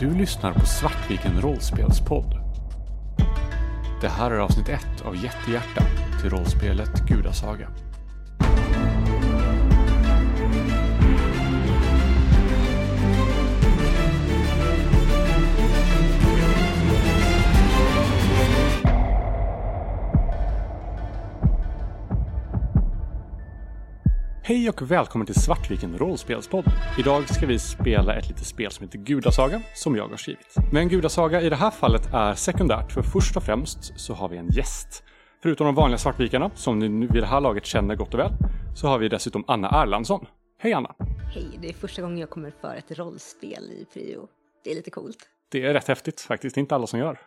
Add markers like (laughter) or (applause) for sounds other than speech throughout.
Du lyssnar på Svartviken rollspelspodd. Det här är avsnitt ett av Jättehjärta till rollspelet Gudasaga. Hej och välkommen till Svartviken rollspelspodd. Idag ska vi spela ett litet spel som heter Gudasaga, som jag har skrivit. Men Gudasaga i det här fallet är sekundärt, för först och främst så har vi en gäst. Förutom de vanliga svartvikarna, som ni vid det här laget känner gott och väl, så har vi dessutom Anna Erlandsson. Hej Anna! Hej, det är första gången jag kommer för ett rollspel i Prio. Det är lite coolt. Det är rätt häftigt faktiskt, det är inte alla som gör.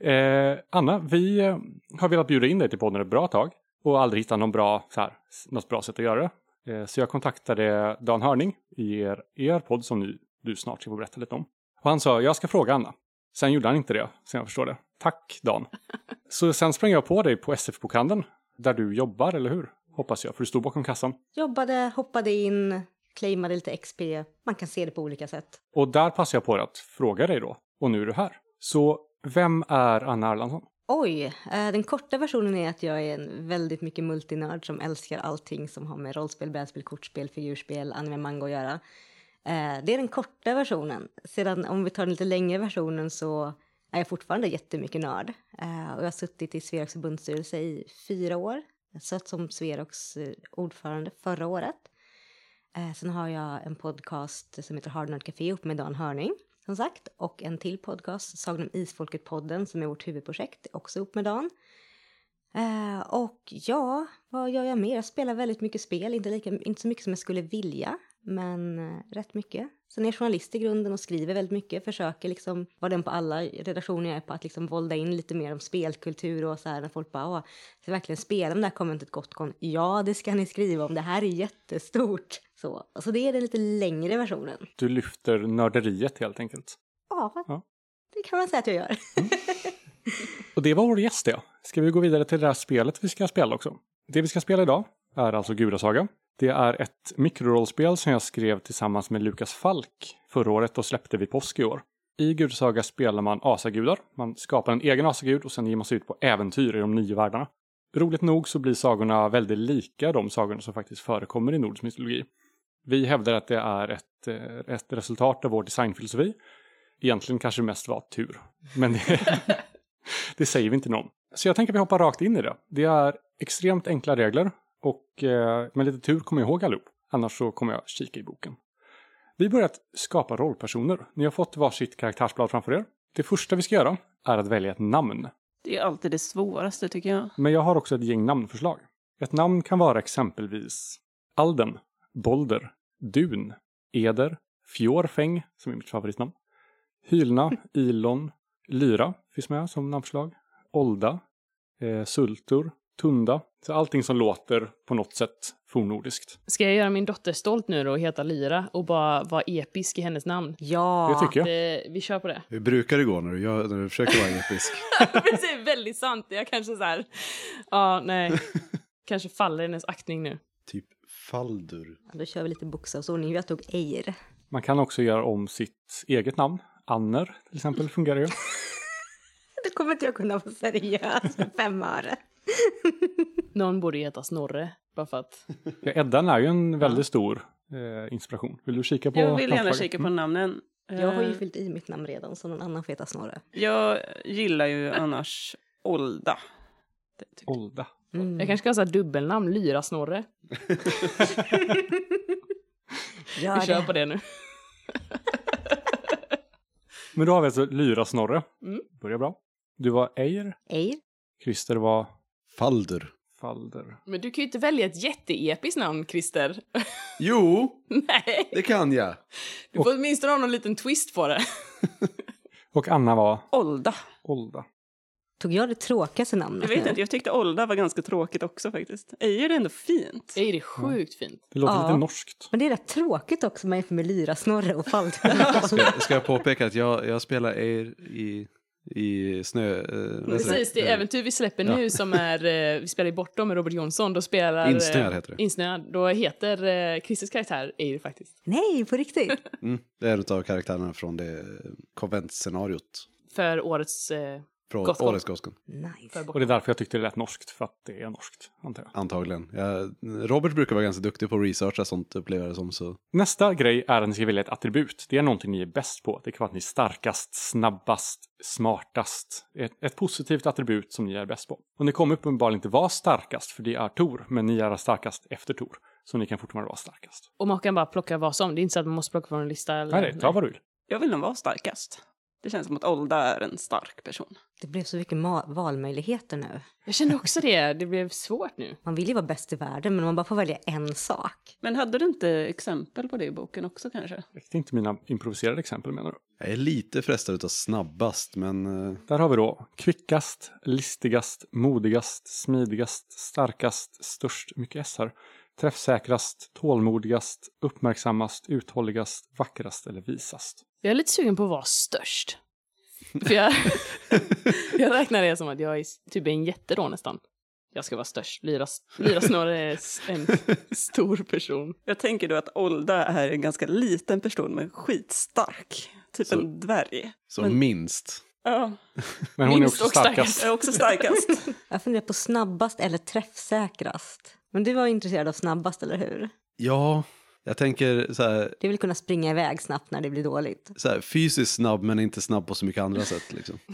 (laughs) eh, Anna, vi eh, har velat bjuda in dig till podden ett bra tag och aldrig hittat någon bra, så här, något bra sätt att göra det. Eh, Så jag kontaktade Dan Hörning i er, er podd som ni, du snart ska få berätta lite om. Och han sa, jag ska fråga Anna. Sen gjorde han inte det, så jag förstår det. Tack Dan. (laughs) Så sen sprang jag på dig på SF-bokhandeln, där du jobbar, eller hur? Hoppas jag, för du stod bakom kassan. Jobbade, hoppade in, claimade lite XP. Man kan se det på olika sätt. Och där passade jag på att fråga dig då, och nu är du här. Så vem är Anna Erlandsson? Oj, eh, den korta versionen är att jag är en väldigt mycket multinörd som älskar allting som har med rollspel, brädspel, kortspel, figurspel, anime, manga att göra. Eh, det är den korta versionen. Sedan om vi tar den lite längre versionen så är jag fortfarande jättemycket nörd. Eh, och jag har suttit i Sverox förbundsstyrelse i fyra år. Jag satt som Sverox ordförande förra året. Sen har jag en podcast som heter Hard Nerd Café upp med Dan Hörning, som sagt. Och en till podcast, Sagan om Isfolket-podden, som är vårt huvudprojekt, också ihop med Dan. Eh, och ja, vad gör jag mer? Jag spelar väldigt mycket spel, inte, lika, inte så mycket som jag skulle vilja, men eh, rätt mycket. Sen är jag journalist i grunden och skriver väldigt mycket, försöker liksom vara den på alla redaktioner jag är på, att liksom vålda in lite mer om spelkultur och så här när folk bara, åh, ska verkligen spela om det här konventet Gotcon? Ja, det ska ni skriva om, det här är jättestort. Så, alltså det är den lite längre versionen. Du lyfter nörderiet helt enkelt. Ja, Ja. det kan man säga att jag gör. (laughs) Och det var vår gäst det. Ska vi gå vidare till det här spelet vi ska spela också? Det vi ska spela idag är alltså Gudasaga. Det är ett mikrorollspel som jag skrev tillsammans med Lukas Falk förra året och släppte vid påsk i år. I Gudasaga spelar man asagudar. Man skapar en egen asagud och sen ger man sig ut på äventyr i de nio världarna. Roligt nog så blir sagorna väldigt lika de sagorna som faktiskt förekommer i nordisk mytologi. Vi hävdar att det är ett, eh, ett resultat av vår designfilosofi. Egentligen kanske det mest var tur. Men det, (laughs) det säger vi inte någon. Så jag tänker att vi hoppar rakt in i det. Det är extremt enkla regler och eh, med lite tur kommer jag ihåg allihop. Annars så kommer jag kika i boken. Vi börjar skapa rollpersoner. Ni har fått varsitt karaktärsblad framför er. Det första vi ska göra är att välja ett namn. Det är alltid det svåraste tycker jag. Men jag har också ett gäng namnförslag. Ett namn kan vara exempelvis Alden, Bolder, Dun, Eder, Fjorfäng, som är mitt favoritnamn, Hylna, (laughs) Ilon, Lyra finns med som namnförslag, Olda, eh, Sultur, Tunda. Så allting som låter på något sätt fornnordiskt. Ska jag göra min dotter stolt nu då och heta Lyra och bara vara episk i hennes namn? Ja, Det tycker jag. Det, vi kör på det. Hur brukar det gå när du, gör, när du försöker vara episk? (laughs) det är väldigt sant. Jag kanske så här... Ja, nej. (laughs) Kanske faller i hennes aktning nu. typ Faldur. Ja, då kör vi lite bokstavsordning. Jag tog Eir. Man kan också göra om sitt eget namn. Anner till exempel fungerar ju. (laughs) Då kommer inte jag kunna vara seriös med fem öre. (laughs) Någon borde heta Snorre, bara för att... (laughs) Ja, Eddan är ju en väldigt stor eh, inspiration. Vill du kika på Jag vill gärna kika på namnen. Jag har ju Eh, fyllt i mitt namn redan, så någon annan får heta Snorre. jag gillar ju annars Olda. Det. Olda. Mm. Jag kanske ska ha så här dubbelnamn, Lyra-Snorre. (laughs) Gör Vi kör det. på det nu. (laughs) Men då har vi alltså Lyra-Snorre. Mm. Börjar bra. Du var Eir. Eir. Christer var Faldur. Falder. Men du kan ju inte välja ett jätteepiskt namn, Christer. (laughs) Jo, Nej! det kan jag. Du får åtminstone ha någon liten twist på det. Och Anna var Olda. Olda. Tog jag det tråkigaste namnet Jag vet nu? inte, jag tyckte Olda var ganska tråkigt också faktiskt. Ejer är ändå fint. Det är sjukt fint. Det låter Ja. lite norskt. Men det är rätt tråkigt också med för med Lyra, Snorre och Faldur. (laughs) Ska, ska jag påpeka att jag, jag spelar er i I snö... Eh, Precis, det är äventyr vi släpper Ja. nu som är, eh, vi spelar i Bortom med Robert Jonsson, då spelar... eh, Insnöad heter det. Insnöad, då heter eh, Christers karaktär Eir faktiskt. Nej, på riktigt? Mm, det är en av karaktärerna från det konventscenariot. För årets... Eh, Från Gothcon. årets Gothcon, Nice. Och det är därför jag tyckte det lät norskt, för att det är norskt, antar jag. antagligen. Ja, Robert brukar vara ganska duktig på att researcha sånt, upplever jag det som. Så. Nästa grej är att ni ska välja ett attribut. Det är någonting ni är bäst på. Det kan vara att ni är starkast, snabbast, smartast. Ett, ett positivt attribut som ni är bäst på. Och ni kommer uppenbarligen inte vara starkast, för det är Tor, men ni är starkast efter Tor. Så ni kan fortfarande vara starkast. och man kan bara plocka vad som, det är inte så att man måste plocka från en lista eller... Nej, nej, ta vad du vill. Jag vill nog vara starkast. Det känns som att Olda är en stark person. Det blev så mycket valmöjligheter nu. Jag kände också det, det blev svårt nu. Man vill ju vara bäst i världen, men man bara får välja en sak. Men hade du inte exempel på det i boken också kanske? Räckte inte mina improviserade exempel menar du? Jag är lite frestad utav snabbast, men eh, Där har vi då kvickast, listigast, modigast, smidigast, starkast, störst, mycket S här, träffsäkrast, tålmodigast, uppmärksammast, uthålligast, vackrast eller visast. Jag är lite sugen på att vara störst. För jag, (laughs) jag räknar det som att jag är typ en jätte då nästan. Jag ska vara störst. Lyra, Lyra snarare är en stor person. Jag tänker då att Olda är en ganska liten person men skitstark. Typ Så- en dvärg. så Men- minst. Ja, Men hon Minst är också starkast. starkast. jag är också starkast. (laughs) Jag funderar på snabbast eller träffsäkrast. Men du var intresserad av snabbast, eller hur? Ja, jag tänker så här, Du vill kunna springa iväg snabbt när det blir dåligt. så här fysiskt snabb men inte snabb på så mycket andra sätt. Liksom. (laughs)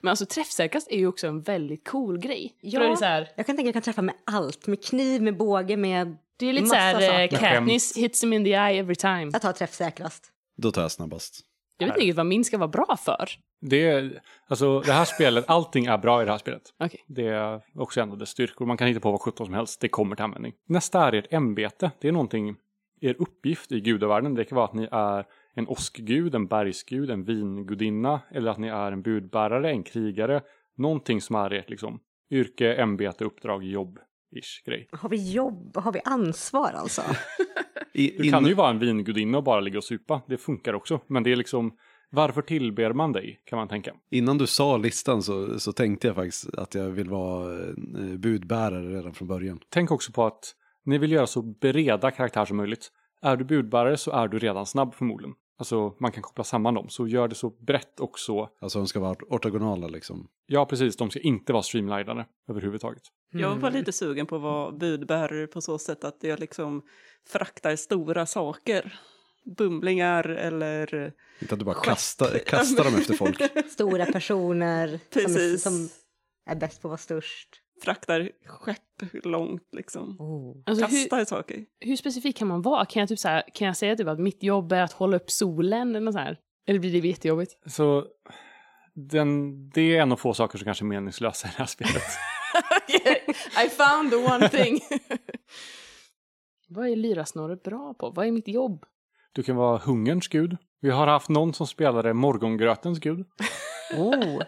Men alltså träffsäkrast är ju också en väldigt cool grej. Ja. För då är det, så här, Jag kan tänka att jag kan träffa med allt. Med kniv, med båge, med... det är lite Massa så här, eh, saker. Katniss hits him in the eye every time. Jag tar träffsäkrast. Då tar jag snabbast. Jag vet inte riktigt vad min ska vara bra för. Det, är, alltså, det här spelet, allting är bra i det här spelet. Okej. Det är också en av dess styrkor. Man kan hitta på vad sjutton som helst. Det kommer till användning. Nästa är ert ämbete. Det är någonting, er uppgift i gudavärlden. Det kan vara att ni är en åskgud, en bergsgud, en vingudinna. Eller att ni är en budbärare, en krigare. Någonting som är ert liksom, yrke, ämbete, uppdrag, jobb-ish grej. Har vi jobb? Har vi ansvar alltså? (laughs) I, Du kan ju vara en vingudinna och bara ligga och supa. Det funkar också. Men det är liksom, varför tillber man dig? Kan man tänka. Innan du sa listan så, så tänkte jag faktiskt att jag vill vara eh, budbärare redan från början. Tänk också på att ni vill göra så breda karaktär som möjligt. Är du budbärare så är du redan snabb förmodligen. Alltså man kan koppla samman dem. Så gör det så brett och så. Alltså de ska vara ortogonala liksom. Ja precis, de ska inte vara streamlinade överhuvudtaget. Jag var lite sugen på att vara budbärare på så sätt att jag liksom fraktar stora saker. Bumlingar eller... Inte att du bara Skepp. kastar, kastar dem efter folk. (laughs) Stora personer som, Precis. som är bäst på att vara störst. Fraktar skepp långt liksom. Oh. Alltså, hur, Kastar saker. hur specifik kan man vara? Kan jag, typ så här, kan jag säga typ att mitt jobb är att hålla upp solen eller något så här? Eller blir det jättejobbigt? Så den, det är en av få saker som kanske är meningslösa i det här spelet. I found the one thing! (laughs) Vad är lyrasnåret bra på? Vad är mitt jobb? Du kan vara hungerns gud. Vi har haft någon som spelade morgongrötens gud. (laughs) Oh.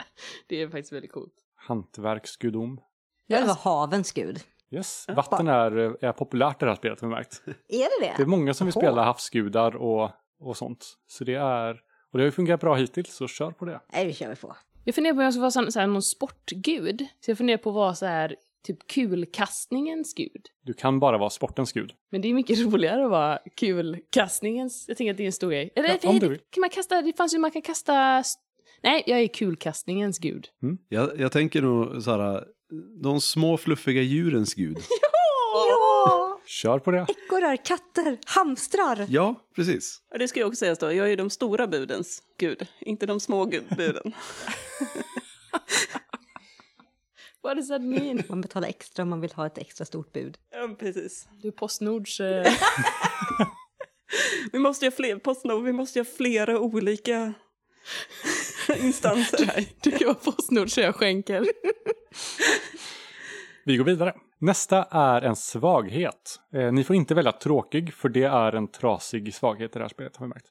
Det är faktiskt väldigt coolt. Hantverksgudom. Jag vill vara havens gud. Yes, vatten är, är populärt i det här spelet har vi märkt. Är det det? Det är många som vill spela havsgudar och, och sånt. Så det är, och det har ju fungerat bra hittills, så kör på det. Nej, det kör vi på. Jag funderar på om jag ska vara sån, någon sportgud. Så jag funderar på att vara så här, typ kulkastningens gud. Du kan bara vara sportens gud. Men det är mycket (laughs) roligare att vara kulkastningens. Jag tänker att det är en stor grej. Eller Ja, om du vill. kan man kasta, det fanns ju man kan kasta... st- Nej, jag är kulkastningens gud. Jag, jag tänker nog så här, de små fluffiga djurens gud. (laughs) Ja! Kör på det. Ekorrar, katter, hamstrar. Ja, precis. Ja, det ska ju också sägas då, jag är ju de stora budens gud, inte de små gud- (laughs) buden. What does that mean? Man betalar extra om man vill ha ett extra stort bud. ja, precis. Du är Postnords... Eh, (laughs) Vi måste ha fler, Postnord, vi måste ha flera olika (laughs) instanser här. du kan vara Postnords jag skänker. Vi går vidare. Nästa är en svaghet. Eh, ni får inte välja tråkig, för det är en trasig svaghet i det här spelet, har vi märkt.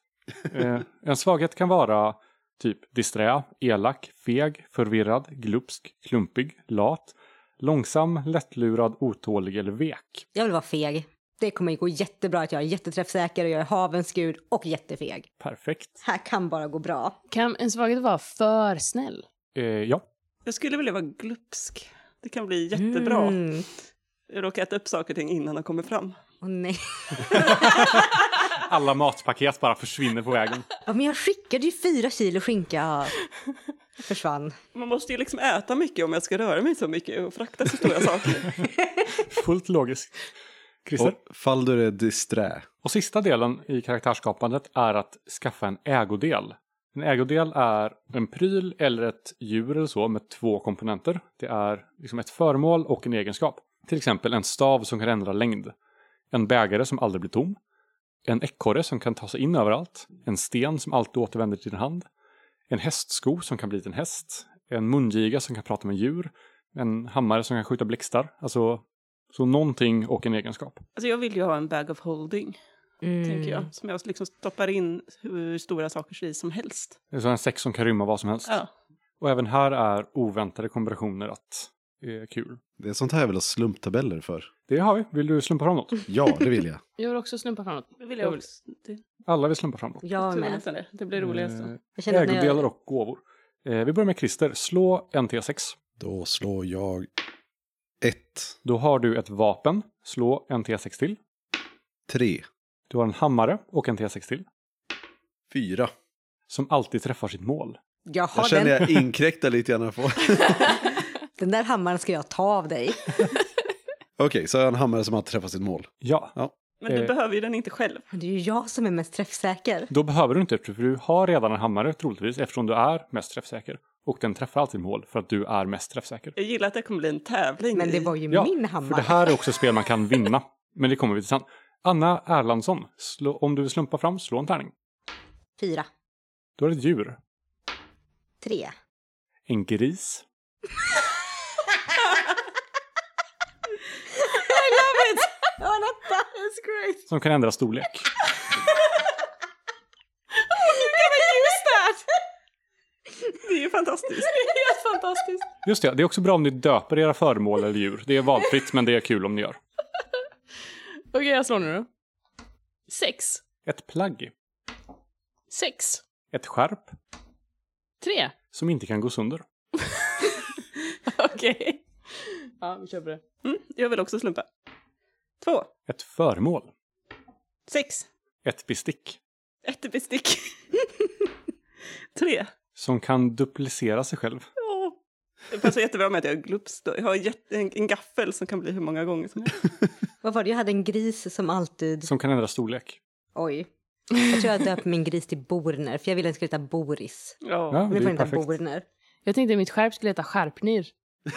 Eh, en svaghet kan vara typ disträ, elak, feg, förvirrad, glupsk, klumpig, lat, långsam, lättlurad, otålig eller vek. Jag vill vara feg. det kommer gå jättebra att jag är jätteträffsäker och jag är havens gud och jättefeg. Perfekt. Här kan bara gå bra. Kan en svaghet vara för snäll? Eh, ja, Jag skulle vilja vara glupsk. Det kan bli jättebra. Mm. Jag råkar äta upp saker och ting innan de kommer fram. Åh nej. (laughs) alla matpaket bara försvinner på vägen. Ja, men jag skickade ju fyra kilo skinka. Försvann. Man måste ju liksom äta mycket om jag ska röra mig så mycket och frakta så stora saker. (laughs) Fullt logiskt. Christer? Och fall du är disträ. Och sista delen i karaktärsskapandet är att skaffa en ägodel. En ägodel är en pryl eller ett djur eller så med två komponenter. Det är liksom ett föremål och en egenskap. Till exempel en stav som kan ändra längd. En bägare som aldrig blir tom. En ekorre som kan ta sig in överallt. En sten som alltid återvänder till din hand. En hästsko som kan bli till en häst. En mungiga som kan prata med djur. En hammare som kan skjuta blixtar. Alltså, så någonting och en egenskap. Alltså jag vill ju ha en bag of holding, Mm. tänker jag. Som jag liksom stoppar in hur stora saker i som helst. Det är så en säck som kan rymma vad som helst. Ja. Och även här är oväntade kombinationer att är kul. Det är sånt här jag vill ha slumptabeller för. Det har vi. Vill du slumpa fram något? (laughs) Ja, det vill jag. Jag vill också snumpa framåt. Det vill Jag jag vill- också. Alla vill slumpa fram något. Jag med. det. Det blir roligast. Eh, ägodelar jag, och gåvor. Eh, vi börjar med Christer. Slå en T6. Då slår jag ett, Då har du ett vapen. Slå en T6 till. tre, Du har en hammare och en T6 till. fyra. Som alltid träffar sitt mål. jag har Jag känner den, jag inkräktar lite grann på. (laughs) den där hammaren ska jag ta av dig. (laughs) Okej, så har jag en hammare som har träffat sitt mål. Ja, Men du Eh. behöver ju den inte själv. Men det är ju jag som är mest träffsäker. då behöver du inte för du har redan en hammare troligtvis eftersom du är mest träffsäker. Och den träffar alltid mål för att du är mest träffsäker. Jag gillar att det kommer bli en tävling. Men det var ju Ja, min För hammare. det här är också spel man kan vinna. Men det kommer vi till sen. Anna Erlandsson, slå, om du vill slumpa fram, slå en tärning. Fyra. Då är det ett djur. Tre. En gris. Ja, en That's great! Som kan ändra storlek. Det är ju fantastiskt. Helt fantastiskt. Just det, det är också bra om ni döper era föremål eller djur. Det är valfritt men det är kul om ni gör. Okej, jag slår nu då. Sex. Ett plagg. Sex. Ett skärp. Tre. Som inte kan gå sönder. (laughs) Okej. Ja, vi kör på det. Mm, jag vill också slumpa. Två. Ett föremål. Sex. Ett bestick. Ett bestick. (laughs) Tre. Som kan duplicera sig själv. Det passar jättebra med att jag är glups. då. Jag har en, en gaffel som kan bli hur många gånger som helst. (laughs) Vad var det? Jag hade en gris som alltid... Som kan ändra storlek. Oj. Jag tror jag döpte min gris till Borner, för jag ville att den skulle heta Boris. Ja. Ja, Men det är inte perfekt. Borner. Jag tänkte att mitt skärp skulle heta skärpnyr.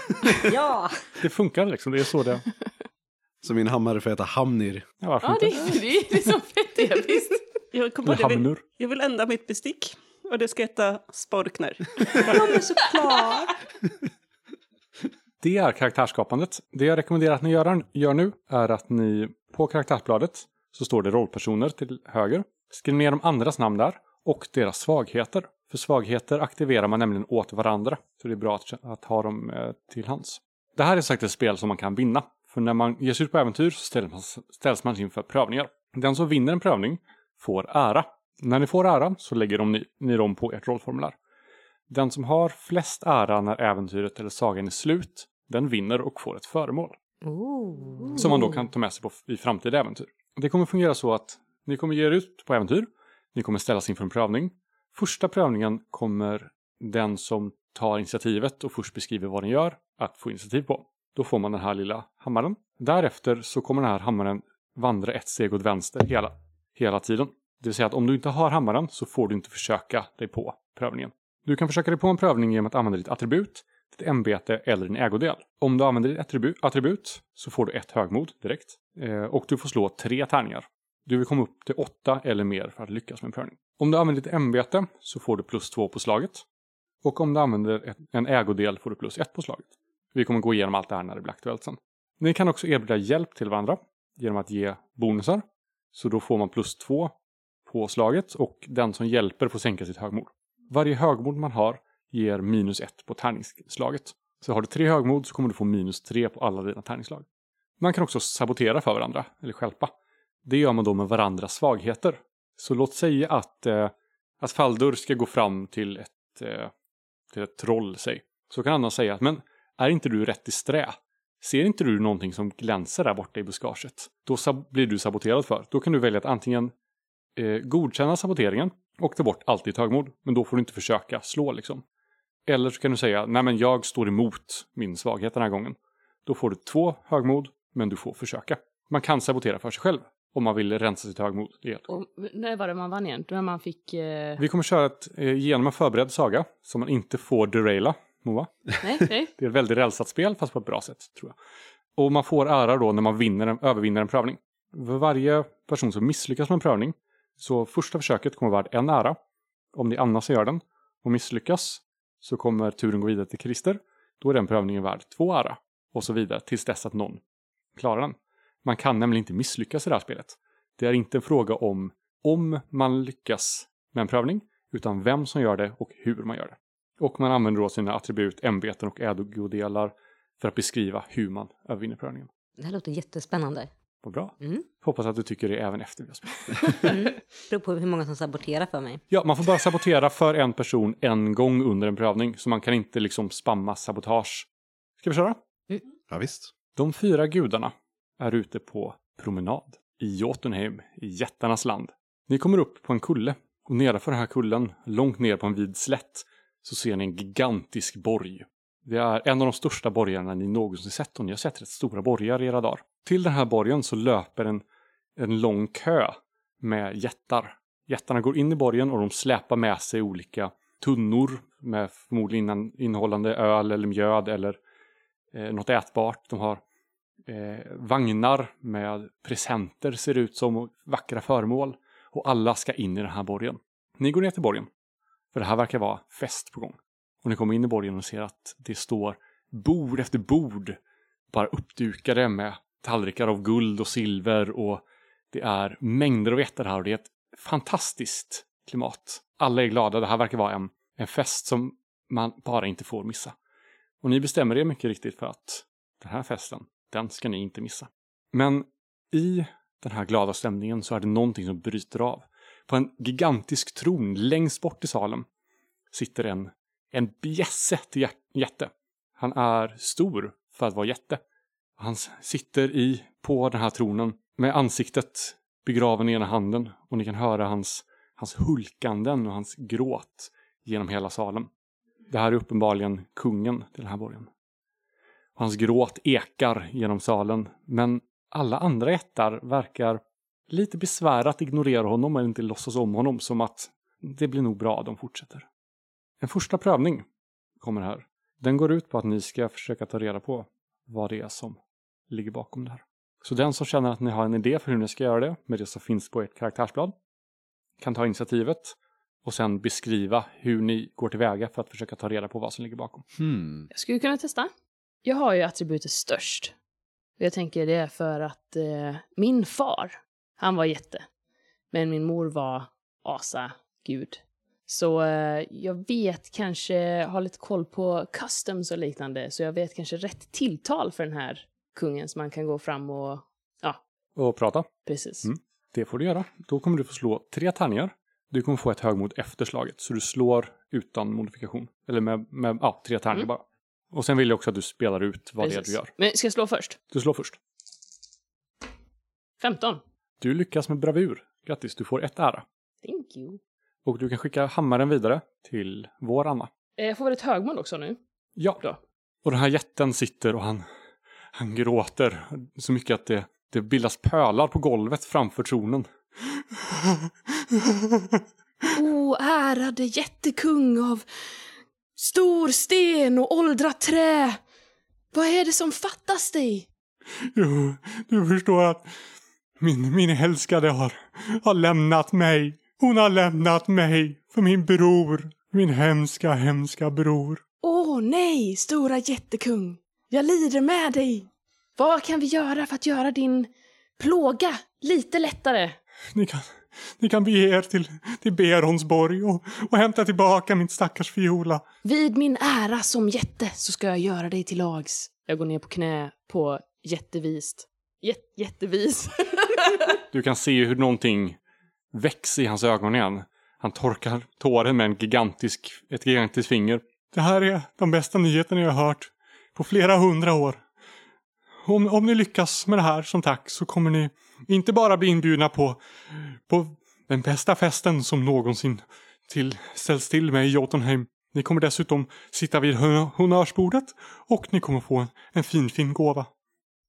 (laughs) Ja! Det funkar liksom, det är så det... Så min hammare får heta Hamnir. Ja, varför Ja, det, inte? det är liksom fett episkt. (laughs) Jag, kom på Eller att jag, vill, hamnur. jag vill ändra mitt bestick. Och det ska heta Sporkner. (laughs) Ja, men såklart! Det är karaktärsskapandet. Det jag rekommenderar att ni gör, gör nu är att ni på karaktärsbladet så står det rollpersoner till höger. Skriv ner de andras namn där och deras svagheter. För svagheter aktiverar man nämligen åt varandra. Så det är bra att, att ha dem eh, till hands. Det här är sagt ett spel som man kan vinna. För när man ger sig ut på äventyr så ställs man, ställs man inför prövningar. Den som vinner en prövning får ära. När ni får ära så lägger de ni, ni dem på ert rollformulär. Den som har flest ära när äventyret eller sagan är slut, den vinner och får ett föremål. Oh. Som man då kan ta med sig på, i framtida äventyr. Det kommer fungera så att ni kommer ge er ut på äventyr. Ni kommer ställas inför en prövning. Första prövningen kommer den som tar initiativet och först beskriver vad den gör att få initiativ på. Då får man den här lilla hammaren. Därefter så kommer den här hammaren vandra ett steg åt vänster hela, hela tiden. Det vill säga att om du inte har hammaren så får du inte försöka dig på prövningen. Du kan försöka dig på en prövning genom att använda ditt attribut, ditt ämbete eller din ägodel. Om du använder ditt attribut, attribut så får du ett högmod direkt. Eh, och du får slå tre tärningar. Du vill komma upp till åtta eller mer för att lyckas med en prövning. Om du använder ditt ämbete så får du plus två på slaget. Och om du använder ett, en ägodel får du plus ett på slaget. Vi kommer gå igenom allt det här när det blir aktuellt sen. Ni kan också erbjuda hjälp till varandra genom att ge bonusar. Så då får man plus två på slaget och den som hjälper får sänka sitt högmod. Varje högmod man har ger minus ett på tärningsslaget. Så har du tre högmod så kommer du få minus tre på alla dina tärningsslag. Man kan också sabotera för varandra, eller stjälpa. Det gör man då med varandras svagheter. Så låt säga att, eh, Asfaldur ska gå fram till ett, eh, till ett troll, säg. Så kan Anna säga att men är inte du rätt i strä? Ser inte du någonting som glänser där borta i buskaget? Då blir du saboterad för. Då kan du välja att antingen eh, godkänna saboteringen och ta bort allt ditt högmod. Men då får du inte försöka slå liksom. Eller så kan du säga, nej men jag står emot min svaghet den här gången. Då får du två högmod, men du får försöka. Man kan sabotera för sig själv om man vill rensa sitt högmod. rejält. Och när var det man vann igen? När man fick... Eh... Vi kommer köra ett, eh, genom en förberedd saga som man inte får deraila, Moa. Nej, nej. (laughs) Det är ett väldigt rälsat spel fast på ett bra sätt tror jag. Och man får ära då när man vinner en, övervinner en prövning. För varje person som misslyckas med en prövning så första försöket kommer vara en ära. Om det är Anna som gör den och misslyckas så kommer turen gå vidare till Christer. Då är den prövningen värd två ära och så vidare tills dess att någon klarar den. Man kan nämligen inte misslyckas i det här spelet. Det är inte en fråga om om man lyckas med en prövning utan vem som gör det och hur man gör det. Och man använder då sina attribut, ämbeten och ägodelar för att beskriva hur man övervinner prövningen. Det här låter jättespännande. Vad bra. Mm. Hoppas att du tycker det även efter vi har spelat. (laughs) Mm. Beror på hur många som saboterar för mig. Ja, man får bara sabotera för en person en gång under en prövning. Så man kan inte liksom spamma sabotage. Ska vi köra? Ja, visst. De fyra gudarna är ute på promenad i Jotunheim, i jättarnas land. Ni kommer upp på en kulle och nedanför den här kullen, långt ner på en vid slätt, så ser ni en gigantisk borg. Det är en av de största borgarna ni någonsin sett och ni har sett rätt stora borgar i era dagar. Till den här borgen så löper en, en lång kö med jättar. Jättarna går in i borgen och de släpar med sig olika tunnor med förmodligen innehållande öl eller mjöd eller eh, något ätbart. De har eh, vagnar med presenter ser det ut som och vackra föremål. Och alla ska in i den här borgen. Ni går ner till borgen. För det här verkar vara fest på gång. Och ni kommer in i borgen och ser att det står bord efter bord bara uppdukade med tallrikar av guld och silver och det är mängder av jättar här och det är ett fantastiskt klimat. Alla är glada, det här verkar vara en, en fest som man bara inte får missa. Och ni bestämmer er mycket riktigt för att den här festen, den ska ni inte missa. Men i den här glada stämningen så är det någonting som bryter av. På en gigantisk tron längst bort i salen sitter en, en bjässe till jätte. Han är stor för att vara jätte. Han sitter i, på den här tronen med ansiktet begraven i ena handen och ni kan höra hans, hans hulkanden och hans gråt genom hela salen. Det här är uppenbarligen kungen till den här borgen. Hans gråt ekar genom salen, men alla andra jättar verkar lite besvärat ignorera honom eller inte låtsas om honom som att det blir nog bra, de fortsätter. En första prövning kommer här. Den går ut på att ni ska försöka ta reda på vad det är som ligger bakom det här. Så den som känner att ni har en idé för hur ni ska göra det med det som finns på ert karaktärsblad kan ta initiativet och sen beskriva hur ni går tillväga för att försöka ta reda på vad som ligger bakom. Hmm. Jag skulle kunna testa. Jag har ju attributet störst. Och Jag tänker det är för att eh, min far, han var jätte. Men min mor var asa, gud. Så eh, jag vet kanske, har lite koll på customs och liknande, så jag vet kanske rätt tilltal för den här kungen så man kan gå fram och, ja, Och prata. precis. Mm. Det får du göra. Då kommer du få slå tre tärningar. Du kommer få ett högmod efter slaget, så du slår utan modifikation. Eller med, med ja, tre tärningar Mm. bara. Och sen vill jag också att du spelar ut vad det är precis. du gör. Men ska jag slå först? Du slår först. 15. Du lyckas med bravur. Grattis, du får ett ära. Thank you. Och du kan skicka hammaren vidare till vår Anna. Eh, Jag får väl ett högmod också nu? Ja. Då. Och den här jätten sitter och han, han gråter så mycket att det, det bildas pölar på golvet framför tronen. (laughs) O ärade jättekung av stor sten och åldrat trä. Vad är det som fattas dig? Jo, du förstår att min, min älskade har, har lämnat mig. Hon har lämnat mig för min bror. Min hemska, hemska bror. Åh nej, stora jättekung. Jag lider med dig. Vad kan vi göra för att göra din plåga lite lättare? Ni kan, ni kan bege er till, till Beronsborg och, och hämta tillbaka min stackars fiola. Vid min ära som jätte så ska jag göra dig till lags. Jag går ner på knä på jättevist. Jät, jättevis. (laughs) Du kan se hur någonting väcks i hans ögon igen. Han torkar tåren med en gigantisk, ett gigantiskt finger. Det här är de bästa nyheterna jag har hört på flera hundra år. Om, om ni lyckas med det här som tack så kommer ni inte bara bli inbjudna på, på den bästa festen som någonsin till, ställs till med i Jotunheim. Ni kommer dessutom sitta vid honnörsbordet och ni kommer få en, en fin, fin gåva.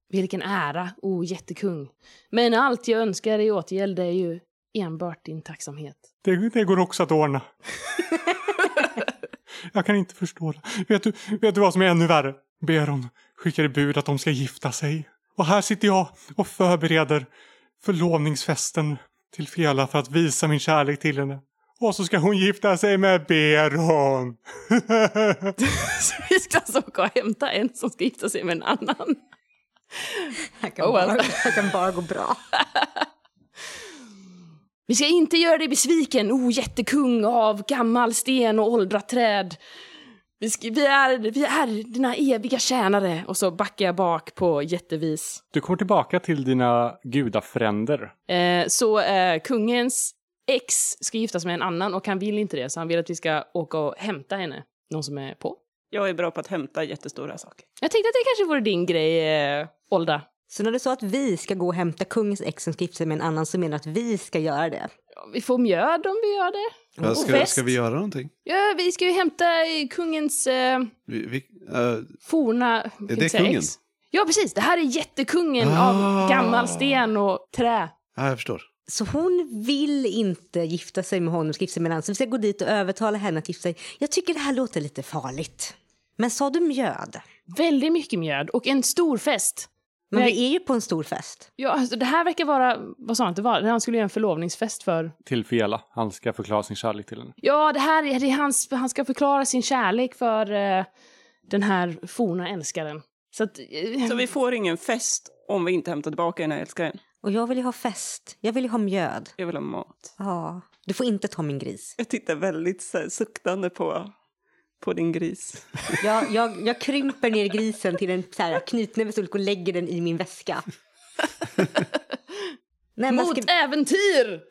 Vilken ära, o jättekung. Men allt jag önskar i återgäld är ju enbart din tacksamhet. Det, det går också att ordna. (laughs) Jag kan inte förstå det. Vet du, vet du vad som är ännu värre? Beron skickade bud att de ska gifta sig. Och här sitter jag och förbereder förlovningsfesten till Fela för att visa min kärlek till henne. Och så ska hon gifta sig med Beron. (laughs) (laughs) Så vi ska alltså åka och hämta en som ska gifta sig med en annan. (laughs) Här kan, Oh, well. bara, här kan bara gå bra. Vi ska inte göra dig besviken, o jättekung av gammal sten och åldrat träd. Vi, ska, vi, är, vi är dina eviga tjänare. Och så backar jag bak på jättevis. Du kommer tillbaka till dina gudafränder. Eh, så eh, kungens ex ska gifta sig med en annan och han vill inte det. Så han vill att vi ska åka och hämta henne. Någon som är på. Jag är bra på att hämta jättestora saker. Jag tänkte att det kanske vore din grej, eh, Olda. Så när du sa att vi ska gå och hämta kungens ex som ska gifta sig med en annan så menar du att vi ska göra det? Ja, Vi får mjöd om vi gör det. Ja, Och ska, fest. ska vi göra någonting? Ja, vi ska ju hämta eh, kungens eh, Vi, vi, eh, forna... Är kan det säga kungen? ex. Ja, precis. Det här är jättekungen Ah. av gammal sten och trä. ja, jag förstår. Så hon vill inte gifta sig med honom, ska gifta sig med en annan. Så vi ska gå dit och övertala henne att gifta sig. Jag tycker det här låter lite farligt. Men sa du mjöd? Väldigt mycket mjöd och en stor fest. Men vi är ju på en stor fest. Ja, alltså, det här verkar vara... Vad sa han att det var? Han skulle göra en förlovningsfest för... Till Fela. Han ska förklara sin kärlek till henne. Ja, det här är, det är hans... Han ska förklara sin kärlek för eh, den här forna älskaren. Så att... eh, Så vi får ingen fest om vi inte hämtar tillbaka den här älskaren. Och jag vill ju ha fest. Jag vill ju ha mjöd. Jag vill ha mat. Ja. Du får inte ta min gris. Jag tittar väldigt så här, suktande på, på din gris. Jag, jag, jag krymper ner grisen till en så här knytnävesstorlek och lägger den i min väska. (laughs) Nej, Mot ska, äventyr!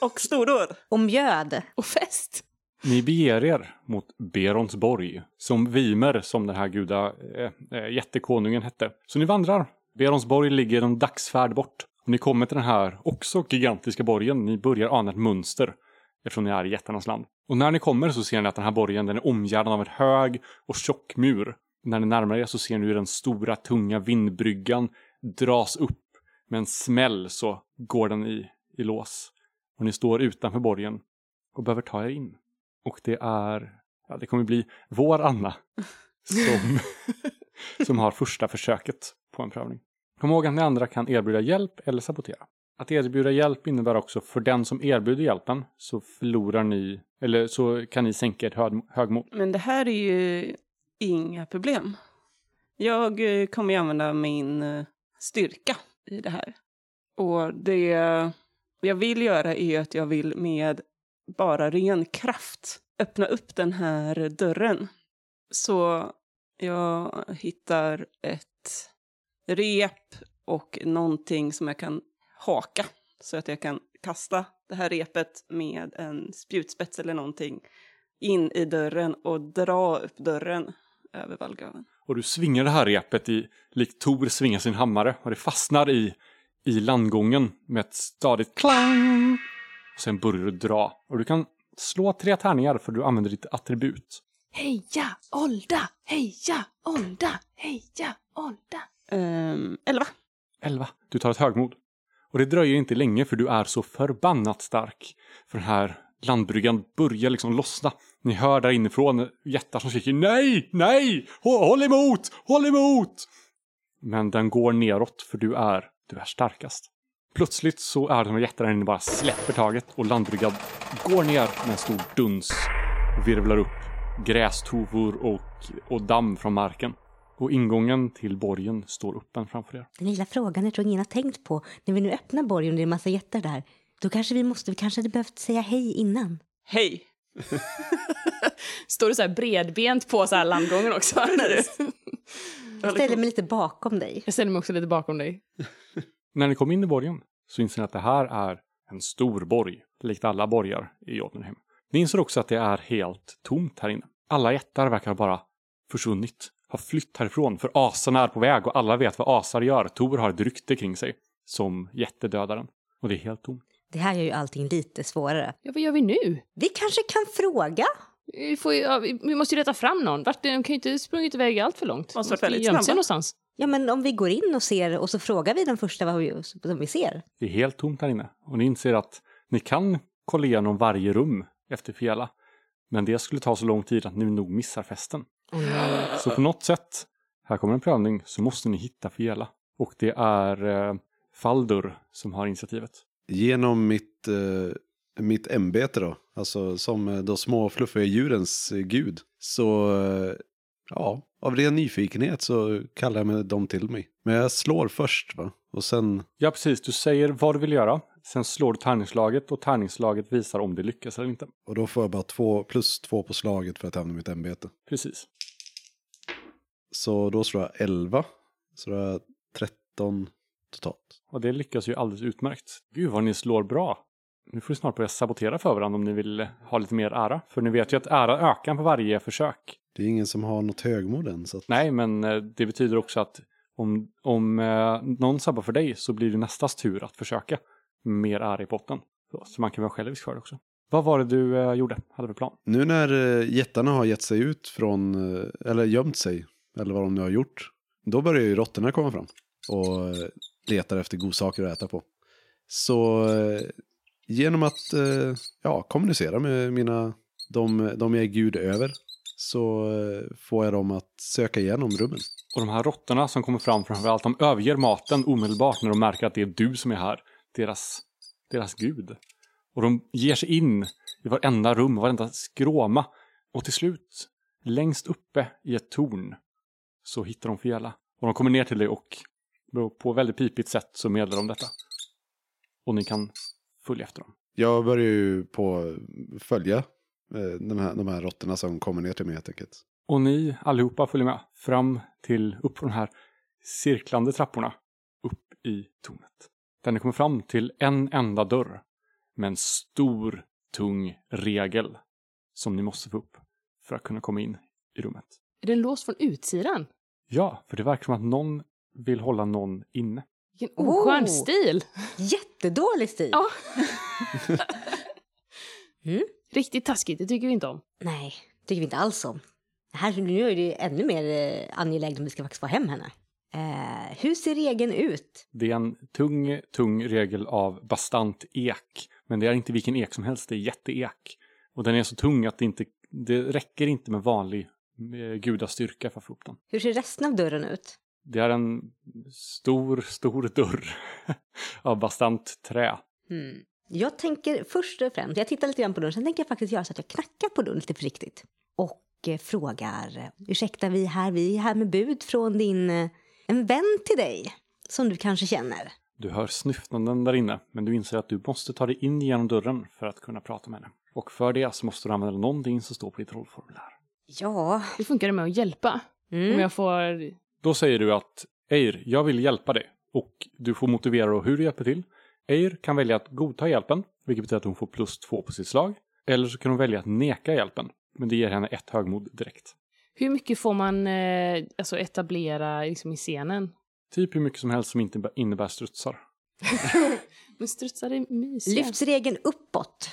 Och stordåd! och mjöd. Och fest! Ni beger er mot Berons borg, som Vimer, som den här guda äh, äh, jättekonungen hette. Så ni vandrar. Berons borg ligger en dagsfärd bort. Och ni kommer till den här också gigantiska borgen. Ni börjar ana ett mönster eftersom ni är i jättarnas land. Och när ni kommer så ser ni att den här borgen den är omgärdad av en hög och tjock mur. När ni närmar er så ser ni hur den stora tunga vindbryggan dras upp. Med en smäll så går den i, i lås. Och ni står utanför borgen och behöver ta er in. Och det är, ja det kommer bli vår Anna som, (laughs) som har första försöket på en prövning. Kom ihåg att ni andra kan erbjuda hjälp eller sabotera. Att erbjuda hjälp innebär också för den som erbjuder hjälpen så förlorar ni, eller så kan ni sänka ert hög, högmod. Men det här är ju inga problem. Jag eh, kommer ju använda min eh, styrka i det här. Och det jag vill göra är att jag vill med bara ren kraft öppna upp den här dörren. Så jag hittar ett rep och någonting som jag kan haka så att jag kan kasta det här repet med en spjutspets eller någonting in i dörren och dra upp dörren över vallgraven. Och du svingar det här repet i, likt Tor svingar sin hammare och det fastnar i, i landgången med ett stadigt klang. Och sen börjar du dra. Och du kan slå tre tärningar för du använder ditt attribut. Heja, Olda! Heja, Olda! Heja, Olda! Ehm, elva. 11. Du tar ett högmod. Och det dröjer inte länge för du är så förbannat stark. För den här landbryggan börjar liksom lossna. Ni hör där inifrån jättar som skriker nej, nej, håll, emot, håll emot. Men den går neråt för du är, du är starkast. Plötsligt så är det som att jättarna inne bara släpper taget och landbryggan går ner med en stor duns och virvlar upp grästovor och, och damm från marken. Och ingången till borgen står öppen framför er. Den lilla frågan jag tror ingen har tänkt på. När vi nu öppnar borgen och det är en massa jättar där. Då kanske vi måste, vi kanske hade behövt säga hej innan. Hej! (laughs) Står du så här bredbent på så här landgången också? När (laughs) du... Jag ställer mig lite bakom dig. Jag ställer mig också lite bakom dig. (laughs) När ni kommer in i borgen så inser ni att det här är en stor borg, likt alla borgar i Jotunheim. Ni inser också att det är helt tomt här inne. Alla jättar verkar bara försvunnit, har flytt härifrån, för asarna är på väg och alla vet vad asar gör. Tor har ett rykte kring sig som jättedödaren. Och det är helt tomt. Det här gör ju allting lite svårare. Ja, vad gör vi nu? Vi kanske kan fråga? Vi, får, ju- ja, vi måste ju leta fram någon. Vart, de kan ju inte sprungit iväg allt för långt. Måste väldigt gömt sig någonstans. Ja, men om vi går in och ser och så frågar vi den första vad vi, som vi ser. Det är helt tomt här inne. Och ni inser att ni kan kolla igenom varje rum efter Fiala. Men det skulle ta så lång tid att ni nog missar festen. Så på något sätt, här kommer en prövning, så måste ni hitta Fiala. Och det är eh, Faldur som har initiativet. Genom mitt, eh, mitt ämbete då, alltså som eh, de små fluffiga djurens eh, gud, så eh, ja, av ren nyfikenhet så kallar jag dem till mig. Men jag slår först va, och sen, Ja, precis. Du säger vad du vill göra. Sen slår du tärningslaget och tärningslaget visar om det lyckas eller inte. och då får jag bara två, plus två på slaget för att hamna i mitt ämbete. Precis. Så då slår jag 11, så då har jag 13 totalt. Och det lyckas ju alldeles utmärkt. Gud vad ni slår bra. Nu får ni snart börja sabotera för varandra om ni vill ha lite mer ära. För ni vet ju att ära ökar på varje försök. Det är ingen som har något högmod än. Så att, Nej, men eh, det betyder också att om, om eh, någon sabbar för dig så blir det nästas tur att försöka mer är i potten. Så, så man kan vara självisk för det också. Vad var det du eh, gjorde? Hade för plan? Nu när eh, jättarna har gett sig ut från, eh, eller gömt sig, eller vad de nu har gjort, då börjar ju råttorna komma fram och eh, letar efter godsaker att äta på. Så eh, genom att eh, ja, kommunicera med mina, de, de jag är gud över, så eh, får jag dem att söka igenom rummen. Och de här råttorna som kommer fram framförallt, de överger maten omedelbart när de märker att det är du som är här. Deras, deras gud. Och de ger sig in i varenda rum, varenda skråma. Och till slut, längst uppe i ett torn, så hittar de Fiala. Och de kommer ner till dig och på väldigt pipigt sätt så meddelar de detta. Och ni kan följa efter dem. Jag börjar ju på följa de här, de här råttorna som kommer ner till mig helt enkelt. Och ni allihopa följer med fram till, upp på de här cirklande trapporna, upp i tornet. Där ni kommer fram till en enda dörr med en stor, tung regel som ni måste få upp för att kunna komma in i rummet. Är den låst från utsidan? Ja, för det verkar som att någon vill hålla någon inne. Vilken oskön Oh. stil! Jättedålig stil. Ja. (laughs) (laughs) Mm. Riktigt taskigt, det tycker vi inte om. Nej, tycker vi inte alls om. Här, nu är det ännu mer eh, angeläget om vi ska faktiskt få hem henne. Eh, hur ser regeln ut? Det är en tung, tung regel av bastant ek. Men det är inte vilken ek som helst, det är jätteek. Och den är så tung att det inte det räcker inte med vanlig eh, gudastyrka för att få upp den. Hur ser resten av dörren ut? Det är en stor, stor dörr (laughs) av bastant trä. Hmm. Jag tänker först och främst, jag tittar lite grann på dörren, sen tänker jag faktiskt göra så att jag knackar på dörren lite försiktigt. Och eh, frågar, eh, ursäkta vi är här, vi är här med bud från din, eh, en vän till dig, som du kanske känner. Du hör snyftanden där inne, men du inser att du måste ta dig in genom dörren för att kunna prata med henne. Och för det så måste du använda någonting som står på ditt rollformulär. Ja. Hur funkar det med att hjälpa? Om Mm. jag får... Då säger du att Eir, jag vill hjälpa dig. Och du får motivera då hur du hjälper till. Eir kan välja att godta hjälpen, vilket betyder att hon får plus två på sitt slag. Eller så kan hon välja att neka hjälpen, men det ger henne ett högmod direkt. Hur mycket får man eh, alltså etablera liksom, i scenen? Typ hur mycket som helst som inte innebär strutsar. (laughs) Men strutsar är mysiga. Lyfts regeln uppåt?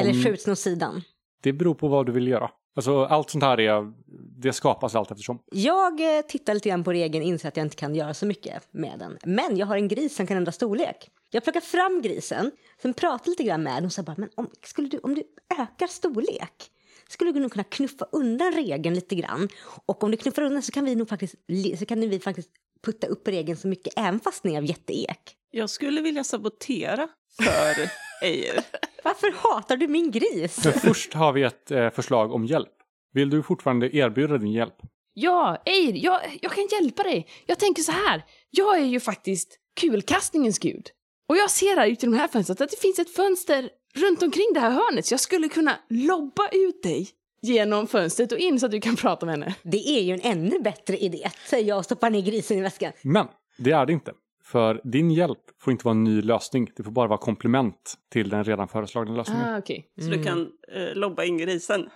Eller Om- skjuts åt sidan? Det beror på vad du vill göra. Alltså allt sånt här är, det skapas allt eftersom. Jag eh, tittar lite grann på regeln och inser att jag inte kan göra så mycket med den. Men jag har en gris som kan ändra storlek. Jag plockar fram grisen, sen pratar lite grann med den och säger bara, men om, skulle du, om du ökar storlek skulle du nog kunna knuffa undan regeln lite grann. Och om du knuffar undan så kan vi nog faktiskt, så kan vi faktiskt putta upp regeln så mycket även fast ni är av jätteek. Jag skulle vilja sabotera för Eir. Varför hatar du min gris? Men först har vi ett eh, förslag om hjälp. Vill du fortfarande erbjuda din hjälp? Ja, Eir, jag, jag kan hjälpa dig. Jag tänker så här. Jag är ju faktiskt kulkastningens gud. Och jag ser här ute i de här fönstret att det finns ett fönster runt omkring det här hörnet så jag skulle kunna lobba ut dig genom fönstret och in så att du kan prata med henne. Det är ju en ännu bättre idé, säger jag och stoppar ner grisen i väskan. Men det är det inte. För din hjälp får inte vara en ny lösning. Det får bara vara komplement till den redan föreslagna lösningen. Ah, okej. Så du kan eh, lobba in grisen.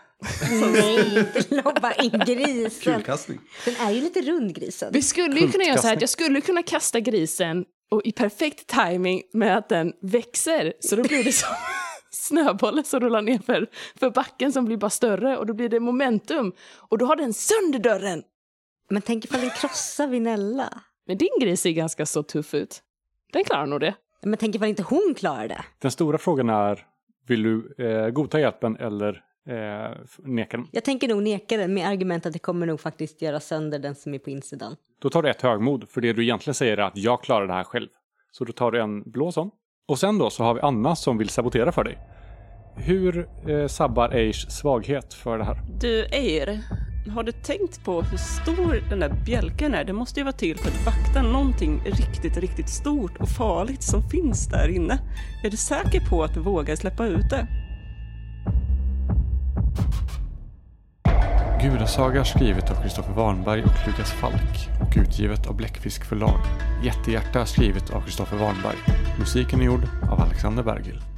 (laughs) Nej, inte lobba in grisen. Kulkastning. Den är ju lite rund grisen. Vi skulle ju kunna göra så här jag skulle kunna kasta grisen och i perfekt timing med att den växer så då blir det som (laughs) snöbollen som rullar ner för, för backen som blir bara större och då blir det momentum och då har den sönder dörren. Men tänk ifall den krossar Vinella. Men din gris ser ganska så tuff ut. Den klarar nog det. Men tänk ifall inte hon klarar det. Den stora frågan är, vill du eh, godta hjälpen eller eh, neka den? Jag tänker nog neka den med argument att det kommer nog faktiskt göra sönder den som är på insidan. Då tar du ett högmod, för det du egentligen säger är att jag klarar det här själv. Så då tar du en blå sån. Och sen då så har vi Anna som vill sabotera för dig. Hur eh, sabbar Aish svaghet för det här? Du, Eir, har du tänkt på hur stor den där bjälken är? Det måste ju vara till för att vakta någonting riktigt, riktigt stort och farligt som finns där inne. Är du säker på att du vågar släppa ut det? Gudasaga skrivet av Kristoffer Warnberg och Lukas Falk och utgivet av Bläckfisk förlag. Jättehjärta skrivet av Kristoffer Warnberg. Musiken är gjord av Alexander Bergil.